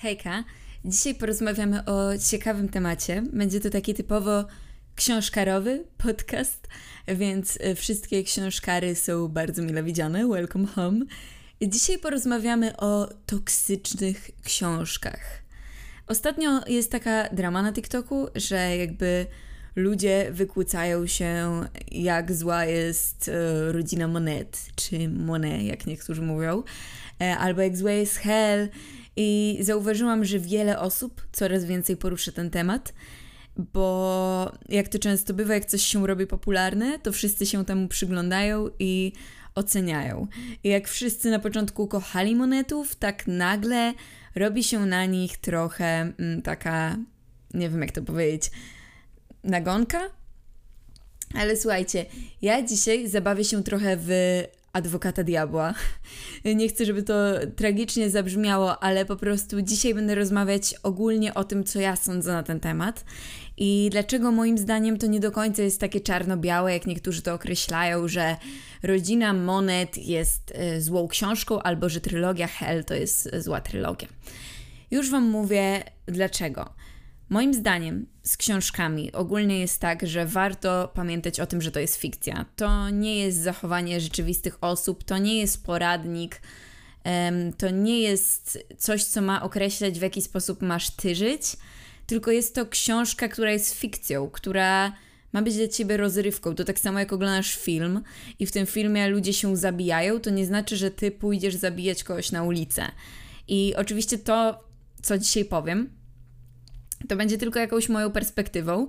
Hejka, dzisiaj porozmawiamy o ciekawym temacie. Będzie to taki typowo książkarowy podcast, więc e, wszystkie książkary są bardzo mile widziane. Welcome home. Dzisiaj porozmawiamy o toksycznych książkach. Ostatnio jest taka drama na TikToku, że jakby ludzie wykłócają się, jak zła jest e, rodzina Monet, czy Monet, jak niektórzy mówią, e, albo jak zła jest Hell. I zauważyłam, że wiele osób coraz więcej porusza ten temat, bo jak to często bywa, jak coś się robi popularne, to wszyscy się temu przyglądają i oceniają. I jak wszyscy na początku kochali monetów, tak nagle robi się na nich trochę mm, taka, nie wiem jak to powiedzieć, nagonka. Ale słuchajcie, ja dzisiaj zabawię się trochę w adwokata diabła. Nie chcę, żeby to tragicznie zabrzmiało, ale po prostu dzisiaj będę rozmawiać ogólnie o tym, co ja sądzę na ten temat i dlaczego moim zdaniem to nie do końca jest takie czarno-białe, jak niektórzy to określają, że rodzina Monet jest e, złą książką albo że trylogia Hell to jest zła trylogia. Już Wam mówię dlaczego. Moim zdaniem z książkami ogólnie jest tak, że warto pamiętać o tym, że to jest fikcja. To nie jest zachowanie rzeczywistych osób, to nie jest poradnik, to nie jest coś, co ma określać, w jaki sposób masz ty żyć, tylko jest to książka, która jest fikcją, która ma być dla ciebie rozrywką. To tak samo jak oglądasz film i w tym filmie ludzie się zabijają, to nie znaczy, że ty pójdziesz zabijać kogoś na ulicę. I oczywiście to, co dzisiaj powiem, to będzie tylko jakąś moją perspektywą,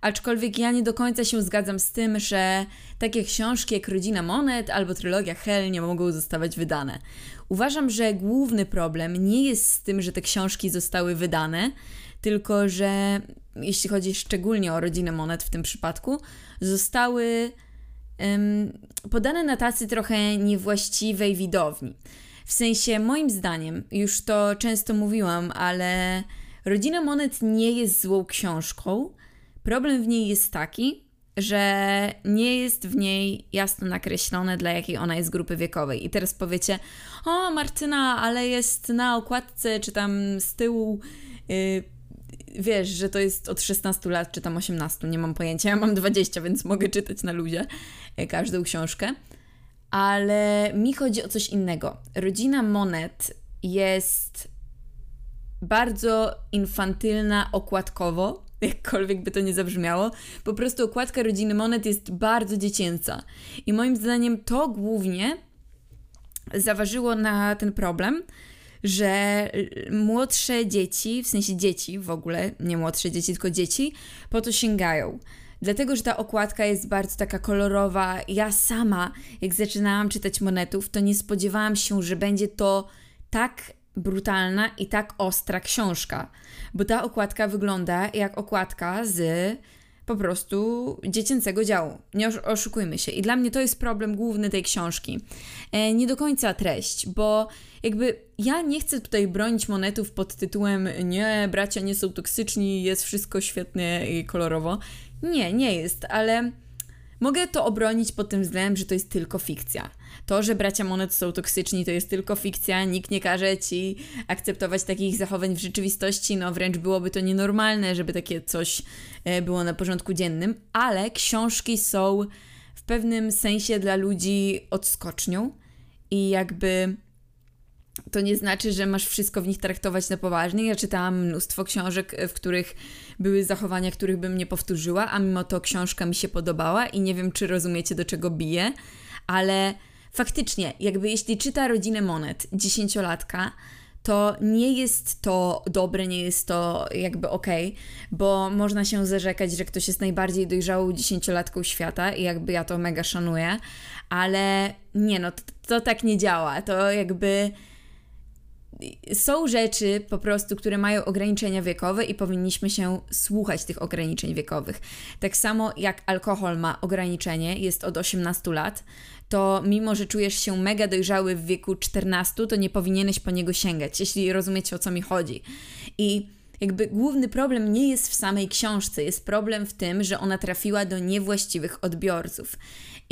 aczkolwiek ja nie do końca się zgadzam z tym, że takie książki jak Rodzina Monet albo trylogia Hell nie mogą zostawać wydane. Uważam, że główny problem nie jest z tym, że te książki zostały wydane, tylko że jeśli chodzi szczególnie o Rodzinę Monet w tym przypadku, zostały um, podane na tacy trochę niewłaściwej widowni. W sensie, moim zdaniem, już to często mówiłam, ale Rodzina Monet nie jest złą książką. Problem w niej jest taki, że nie jest w niej jasno nakreślone, dla jakiej ona jest grupy wiekowej. I teraz powiecie, o Martyna, ale jest na okładce, czy tam z tyłu, yy, wiesz, że to jest od 16 lat, czy tam 18, nie mam pojęcia. Ja mam 20, więc mogę czytać na ludzie yy, każdą książkę. Ale mi chodzi o coś innego. Rodzina Monet jest bardzo infantylna okładkowo, jakkolwiek by to nie zabrzmiało. Po prostu okładka rodziny Monet jest bardzo dziecięca. I moim zdaniem to głównie zaważyło na ten problem, że młodsze dzieci, w sensie dzieci w ogóle, nie młodsze dzieci, tylko dzieci, po to sięgają. Dlatego, że ta okładka jest bardzo taka kolorowa. Ja sama, jak zaczynałam czytać monetów, to nie spodziewałam się, że będzie to tak brutalna i tak ostra książka, bo ta okładka wygląda jak okładka z po prostu dziecięcego działu. Nie oszukujmy się. I dla mnie to jest problem główny tej książki. E, nie do końca treść, bo jakby ja nie chcę tutaj bronić monetów pod tytułem nie, bracia nie są toksyczni, jest wszystko świetnie i kolorowo. Nie, nie jest, ale mogę to obronić pod tym względem, że to jest tylko fikcja. To, że bracia Monet są toksyczni, to jest tylko fikcja, nikt nie każe ci akceptować takich zachowań w rzeczywistości, no wręcz byłoby to nienormalne, żeby takie coś e, było na porządku dziennym, ale książki są w pewnym sensie dla ludzi odskocznią i jakby to nie znaczy, że masz wszystko w nich traktować na poważnie. Ja czytałam mnóstwo książek, e, w których były zachowania, których bym nie powtórzyła, a mimo to książka mi się podobała i nie wiem, czy rozumiecie, do czego bije, ale faktycznie, jakby jeśli czyta Rodzinę Monet, dziesięciolatka, to nie jest to dobre, nie jest to jakby okej, okay, bo można się zarzekać, że ktoś jest najbardziej dojrzałą dziesięciolatką świata i jakby ja to mega szanuję, ale nie no, to, to tak nie działa. To jakby są rzeczy po prostu, które mają ograniczenia wiekowe i powinniśmy się słuchać tych ograniczeń wiekowych. Tak samo jak alkohol ma ograniczenie, jest od 18 lat, to mimo, że czujesz się mega dojrzały w wieku 14, to nie powinieneś po niego sięgać, jeśli rozumiecie o co mi chodzi. I jakby główny problem nie jest w samej książce, jest problem w tym, że ona trafiła do niewłaściwych odbiorców.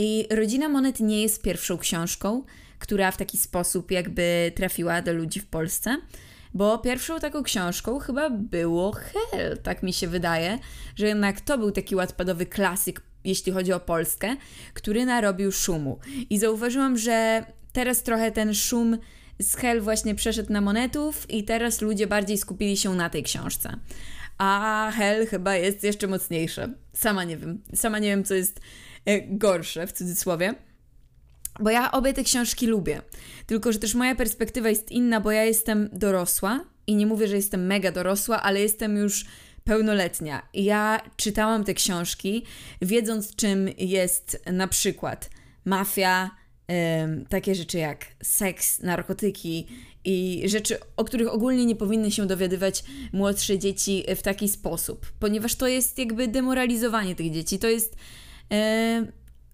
I Rodzina Monet nie jest pierwszą książką, która w taki sposób jakby trafiła do ludzi w Polsce. Bo pierwszą taką książką chyba było Hell, tak mi się wydaje, że jednak to był taki łatpadowy klasyk, jeśli chodzi o Polskę, który narobił szumu. I zauważyłam, że teraz trochę ten szum z Hell właśnie przeszedł na monetów i teraz ludzie bardziej skupili się na tej książce. A Hell chyba jest jeszcze mocniejsze. Sama nie wiem. Sama nie wiem, co jest gorsze w cudzysłowie. Bo ja obie te książki lubię. Tylko, że też moja perspektywa jest inna, bo ja jestem dorosła i nie mówię, że jestem mega dorosła, ale jestem już pełnoletnia. Ja czytałam te książki, wiedząc, czym jest na przykład mafia, takie rzeczy jak seks, narkotyki i rzeczy, o których ogólnie nie powinny się dowiadywać młodsze dzieci w taki sposób, ponieważ to jest jakby demoralizowanie tych dzieci. To jest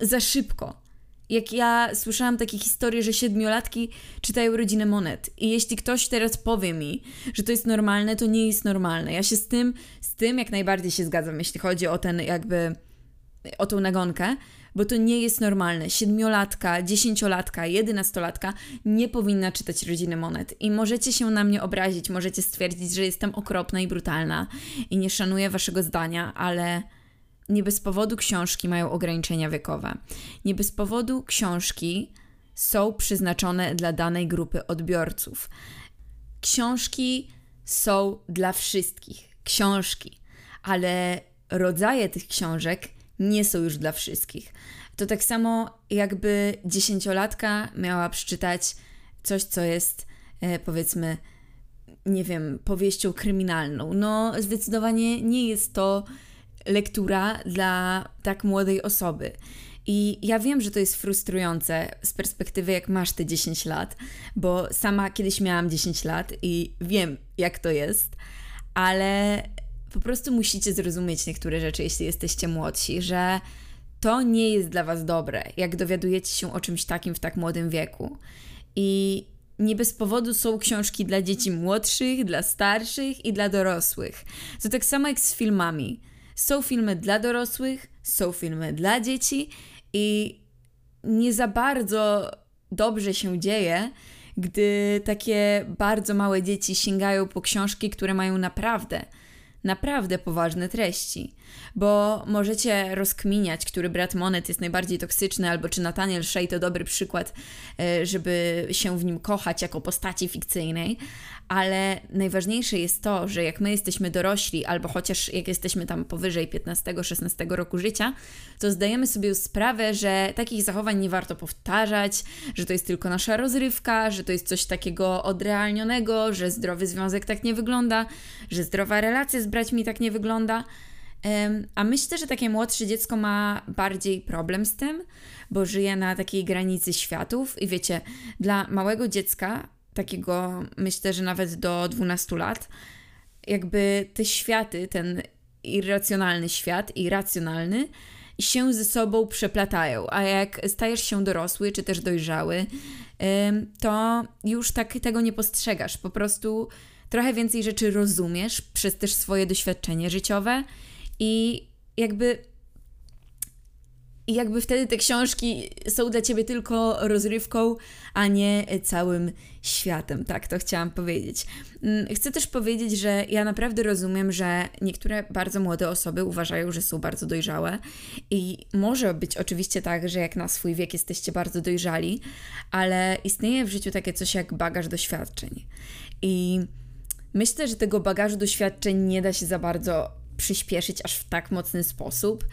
za szybko jak ja słyszałam takie historie, że siedmiolatki czytają rodzinę monet. I jeśli ktoś teraz powie mi, że to jest normalne, to nie jest normalne. Ja się z tym, z tym jak najbardziej się zgadzam, jeśli chodzi o ten jakby, o tą nagonkę, bo to nie jest normalne. Siedmiolatka, dziesięciolatka, jedenastolatka nie powinna czytać rodziny monet. I możecie się na mnie obrazić, możecie stwierdzić, że jestem okropna i brutalna i nie szanuję waszego zdania, ale nie bez powodu książki mają ograniczenia wiekowe. Nie bez powodu książki są przeznaczone dla danej grupy odbiorców. Książki są dla wszystkich. Książki, ale rodzaje tych książek nie są już dla wszystkich. To tak samo jakby dziesięciolatka miała przeczytać coś, co jest e, powiedzmy, nie wiem, powieścią kryminalną. No, zdecydowanie nie jest to lektura dla tak młodej osoby. I ja wiem, że to jest frustrujące z perspektywy, jak masz te 10 lat, bo sama kiedyś miałam 10 lat i wiem, jak to jest, ale po prostu musicie zrozumieć niektóre rzeczy, jeśli jesteście młodsi, że to nie jest dla Was dobre, jak dowiadujecie się o czymś takim w tak młodym wieku. I nie bez powodu są książki dla dzieci młodszych, dla starszych i dla dorosłych. To tak samo jak z filmami są filmy dla dorosłych, są filmy dla dzieci i nie za bardzo dobrze się dzieje, gdy takie bardzo małe dzieci sięgają po książki, które mają naprawdę naprawdę poważne treści, bo możecie rozkminiać, który brat monet jest najbardziej toksyczny, albo czy Nathaniel Shea to dobry przykład, e, żeby się w nim kochać jako postaci fikcyjnej, ale najważniejsze jest to, że jak my jesteśmy dorośli, albo chociaż jak jesteśmy tam powyżej 15-16 roku życia, to zdajemy sobie sprawę, że takich zachowań nie warto powtarzać, że to jest tylko nasza rozrywka, że to jest coś takiego odrealnionego, że zdrowy związek tak nie wygląda, że zdrowa relacja z braćmi tak nie wygląda. A myślę, że takie młodsze dziecko ma bardziej problem z tym, bo żyje na takiej granicy światów i wiecie, dla małego dziecka, takiego myślę, że nawet do 12 lat, jakby te światy, ten irracjonalny świat i racjonalny się ze sobą przeplatają, a jak stajesz się dorosły czy też dojrzały, to już tak tego nie postrzegasz. Po prostu trochę więcej rzeczy rozumiesz przez też swoje doświadczenie życiowe i jakby i jakby wtedy te książki są dla ciebie tylko rozrywką, a nie całym światem. Tak, to chciałam powiedzieć. Mm, chcę też powiedzieć, że ja naprawdę rozumiem, że niektóre bardzo młode osoby uważają, że są bardzo dojrzałe i może być oczywiście tak, że jak na swój wiek jesteście bardzo dojrzali, ale istnieje w życiu takie coś jak bagaż doświadczeń. I myślę, że tego bagażu doświadczeń nie da się za bardzo przyspieszyć aż w tak mocny sposób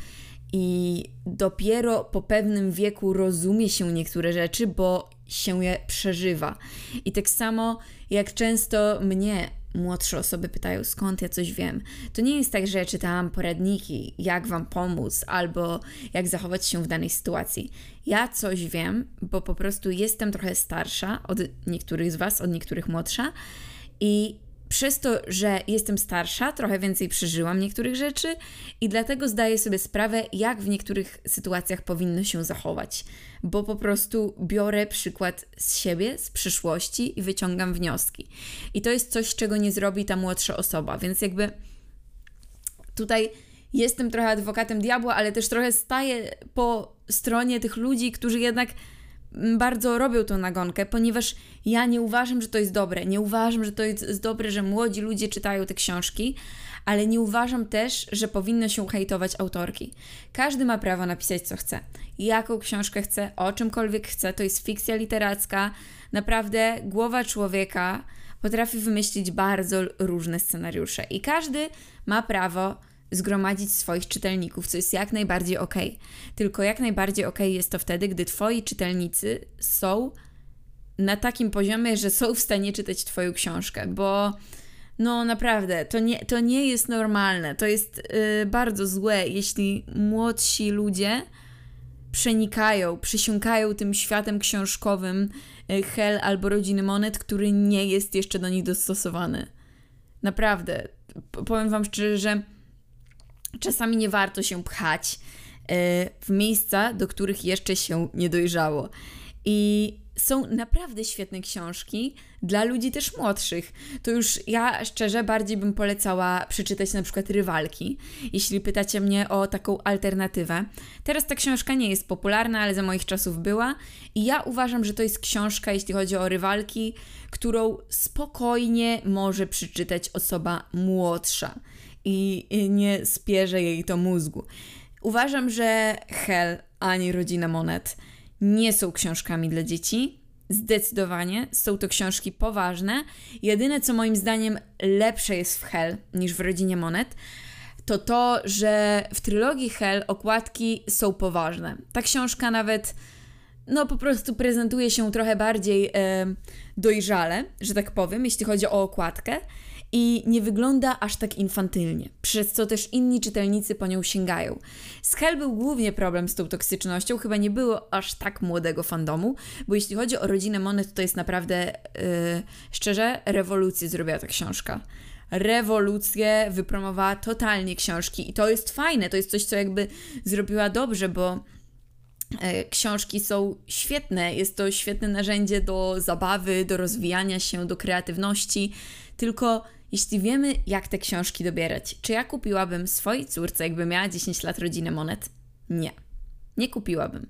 i dopiero po pewnym wieku rozumie się niektóre rzeczy, bo się je przeżywa. I tak samo jak często mnie młodsze osoby pytają, skąd ja coś wiem. To nie jest tak, że ja czytałam poradniki, jak wam pomóc, albo jak zachować się w danej sytuacji. Ja coś wiem, bo po prostu jestem trochę starsza od niektórych z was, od niektórych młodsza i przez to, że jestem starsza, trochę więcej przeżyłam niektórych rzeczy i dlatego zdaję sobie sprawę, jak w niektórych sytuacjach powinno się zachować, bo po prostu biorę przykład z siebie, z przyszłości i wyciągam wnioski. I to jest coś, czego nie zrobi ta młodsza osoba, więc jakby tutaj jestem trochę adwokatem diabła, ale też trochę staję po stronie tych ludzi, którzy jednak bardzo robią tą nagonkę, ponieważ ja nie uważam, że to jest dobre. Nie uważam, że to jest dobre, że młodzi ludzie czytają te książki, ale nie uważam też, że powinno się hejtować autorki. Każdy ma prawo napisać, co chce. Jaką książkę chce, o czymkolwiek chce. To jest fikcja literacka. Naprawdę głowa człowieka potrafi wymyślić bardzo różne scenariusze i każdy ma prawo zgromadzić swoich czytelników, co jest jak najbardziej ok. Tylko jak najbardziej ok jest to wtedy, gdy twoi czytelnicy są na takim poziomie, że są w stanie czytać twoją książkę, bo no naprawdę, to nie, to nie jest normalne. To jest yy, bardzo złe, jeśli młodsi ludzie przenikają, przysiąkają tym światem książkowym yy, Hell albo Rodziny Monet, który nie jest jeszcze do nich dostosowany. Naprawdę, powiem Wam szczerze, że czasami nie warto się pchać yy, w miejsca, do których jeszcze się nie dojrzało. I są naprawdę świetne książki dla ludzi też młodszych. To już ja szczerze bardziej bym polecała przeczytać na przykład Rywalki, jeśli pytacie mnie o taką alternatywę. Teraz ta książka nie jest popularna, ale za moich czasów była i ja uważam, że to jest książka, jeśli chodzi o Rywalki, którą spokojnie może przeczytać osoba młodsza i nie spierze jej to mózgu. Uważam, że Hell ani Rodzina Monet nie są książkami dla dzieci. Zdecydowanie są to książki poważne. Jedyne, co moim zdaniem lepsze jest w Hell niż w Rodzinie Monet, to to, że w trylogii Hell okładki są poważne. Ta książka nawet, no po prostu prezentuje się trochę bardziej e, dojrzale, że tak powiem, jeśli chodzi o okładkę i nie wygląda aż tak infantylnie, przez co też inni czytelnicy po nią sięgają. Z Hell był głównie problem z tą toksycznością, chyba nie było aż tak młodego fandomu, bo jeśli chodzi o rodzinę Monet, to jest naprawdę, yy, szczerze, rewolucję zrobiła ta książka rewolucję, wypromowała totalnie książki i to jest fajne, to jest coś, co jakby zrobiła dobrze, bo książki są świetne, jest to świetne narzędzie do zabawy, do rozwijania się, do kreatywności, tylko jeśli wiemy, jak te książki dobierać, czy ja kupiłabym swojej córce, jakby miała 10 lat rodziny monet? Nie. Nie kupiłabym.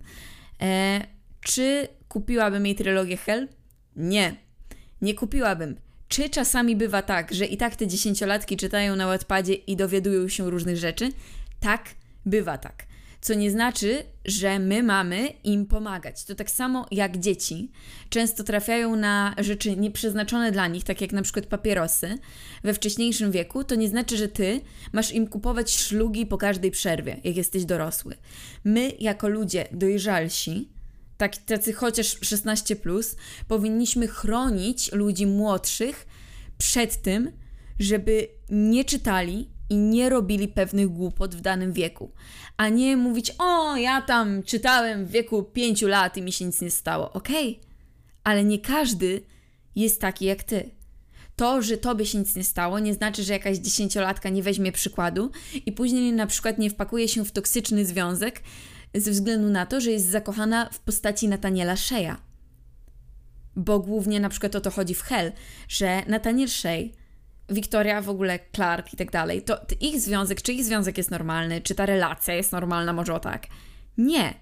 E, czy kupiłabym jej trylogię Hell? Nie. Nie kupiłabym. Czy czasami bywa tak, że i tak te dziesięciolatki czytają na Wattpadzie i dowiadują się różnych rzeczy? Tak, bywa tak co nie znaczy, że my mamy im pomagać. To tak samo jak dzieci często trafiają na rzeczy nieprzeznaczone dla nich, tak jak na przykład papierosy, we wcześniejszym wieku, to nie znaczy, że ty masz im kupować szlugi po każdej przerwie, jak jesteś dorosły. My, jako ludzie dojrzalsi, tak, tacy chociaż 16, plus, powinniśmy chronić ludzi młodszych przed tym, żeby nie czytali i nie robili pewnych głupot w danym wieku a nie mówić, o, ja tam czytałem w wieku pięciu lat i mi się nic nie stało. Okej, okay. ale nie każdy jest taki jak ty. To, że tobie się nic nie stało, nie znaczy, że jakaś dziesięciolatka nie weźmie przykładu i później na przykład nie wpakuje się w toksyczny związek ze względu na to, że jest zakochana w postaci Nataniela Sheya. Bo głównie na przykład o to chodzi w Hell, że Nathaniel Shea Wiktoria, w ogóle Clark i tak dalej, to, ich związek, czy ich związek jest normalny, czy ta relacja jest normalna, może o tak. Nie.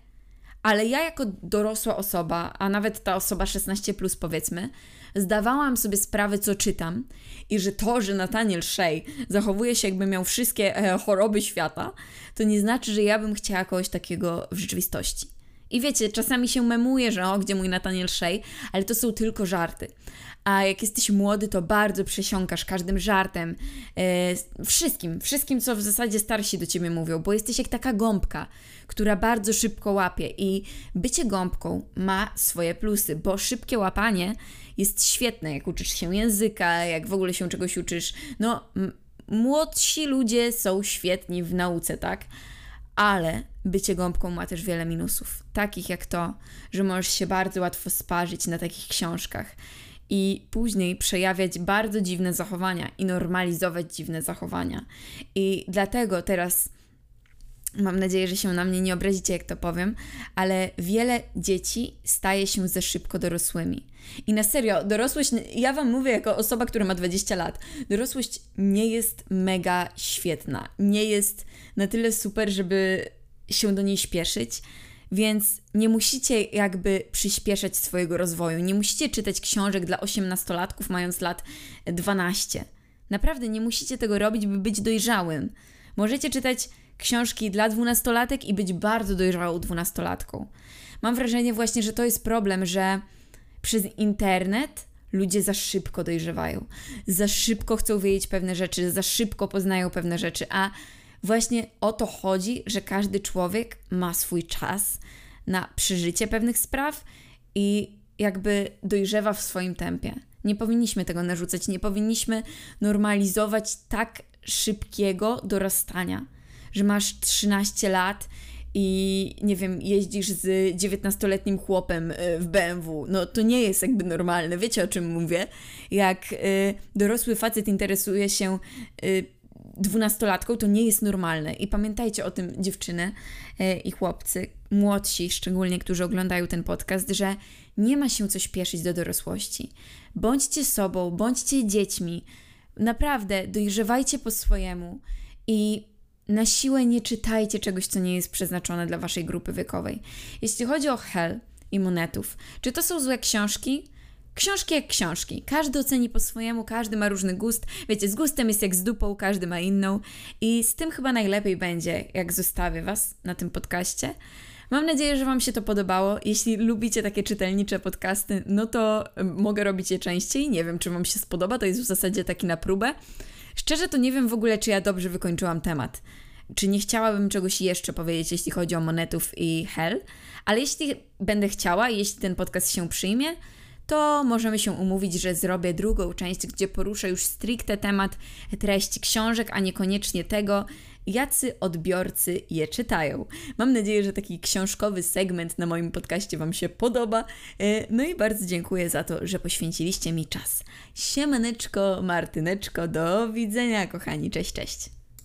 Ale ja jako dorosła osoba, a nawet ta osoba 16 plus powiedzmy, zdawałam sobie sprawę, co czytam i że to, że Nathaniel Shea zachowuje się jakby miał wszystkie e, choroby świata, to nie znaczy, że ja bym chciała kogoś takiego w rzeczywistości. I wiecie, czasami się memuje, że o, gdzie mój Nathaniel Shea, ale to są tylko żarty a jak jesteś młody, to bardzo przesiąkasz każdym żartem, yy, wszystkim, wszystkim, co w zasadzie starsi do ciebie mówią, bo jesteś jak taka gąbka, która bardzo szybko łapie i bycie gąbką ma swoje plusy, bo szybkie łapanie jest świetne, jak uczysz się języka, jak w ogóle się czegoś uczysz. No, młodsi ludzie są świetni w nauce, tak? Ale bycie gąbką ma też wiele minusów, takich jak to, że możesz się bardzo łatwo sparzyć na takich książkach i później przejawiać bardzo dziwne zachowania i normalizować dziwne zachowania. I dlatego teraz mam nadzieję, że się na mnie nie obrazicie, jak to powiem, ale wiele dzieci staje się za szybko dorosłymi. I na serio, dorosłość, ja Wam mówię jako osoba, która ma 20 lat, dorosłość nie jest mega świetna. Nie jest na tyle super, żeby się do niej śpieszyć. Więc nie musicie jakby przyspieszać swojego rozwoju. Nie musicie czytać książek dla osiemnastolatków mając lat 12. Naprawdę nie musicie tego robić, by być dojrzałym. Możecie czytać książki dla dwunastolatek i być bardzo dojrzałą dwunastolatką. Mam wrażenie właśnie, że to jest problem, że przez internet ludzie za szybko dojrzewają, za szybko chcą wiedzieć pewne rzeczy, za szybko poznają pewne rzeczy, a właśnie o to chodzi, że każdy człowiek ma swój czas na przeżycie pewnych spraw i jakby dojrzewa w swoim tempie. Nie powinniśmy tego narzucać, nie powinniśmy normalizować tak szybkiego dorastania, że masz 13 lat i nie wiem, jeździsz z 19-letnim chłopem e, w BMW. No to nie jest jakby normalne. Wiecie o czym mówię? Jak y, dorosły facet interesuje się y, dwunastolatką, to nie jest normalne. I pamiętajcie o tym, dziewczyny y, i chłopcy, młodsi szczególnie, którzy oglądają ten podcast, że nie ma się co śpieszyć do dorosłości. Bądźcie sobą, bądźcie dziećmi. Naprawdę, dojrzewajcie po swojemu i na siłę nie czytajcie czegoś, co nie jest przeznaczone dla waszej grupy wiekowej. Jeśli chodzi o Hell i Monetów, czy to są złe książki? Książki jak książki. Każdy oceni po swojemu, każdy ma różny gust. Wiecie, z gustem jest jak z dupą, każdy ma inną. I z tym chyba najlepiej będzie, jak zostawię Was na tym podcaście. Mam nadzieję, że Wam się to podobało. Jeśli lubicie takie czytelnicze podcasty, no to mogę robić je częściej. Nie wiem, czy Wam się spodoba, to jest w zasadzie taki na próbę. Szczerze to nie wiem w ogóle, czy ja dobrze wykończyłam temat. Czy nie chciałabym czegoś jeszcze powiedzieć, jeśli chodzi o monetów i hell, ale jeśli będę chciała, jeśli ten podcast się przyjmie, to możemy się umówić, że zrobię drugą część, gdzie poruszę już stricte temat treści książek, a niekoniecznie tego, jacy odbiorcy je czytają. Mam nadzieję, że taki książkowy segment na moim podcaście Wam się podoba. E, no i bardzo dziękuję za to, że poświęciliście mi czas. Siemaneczko, Martyneczko, do widzenia, kochani. Cześć, cześć.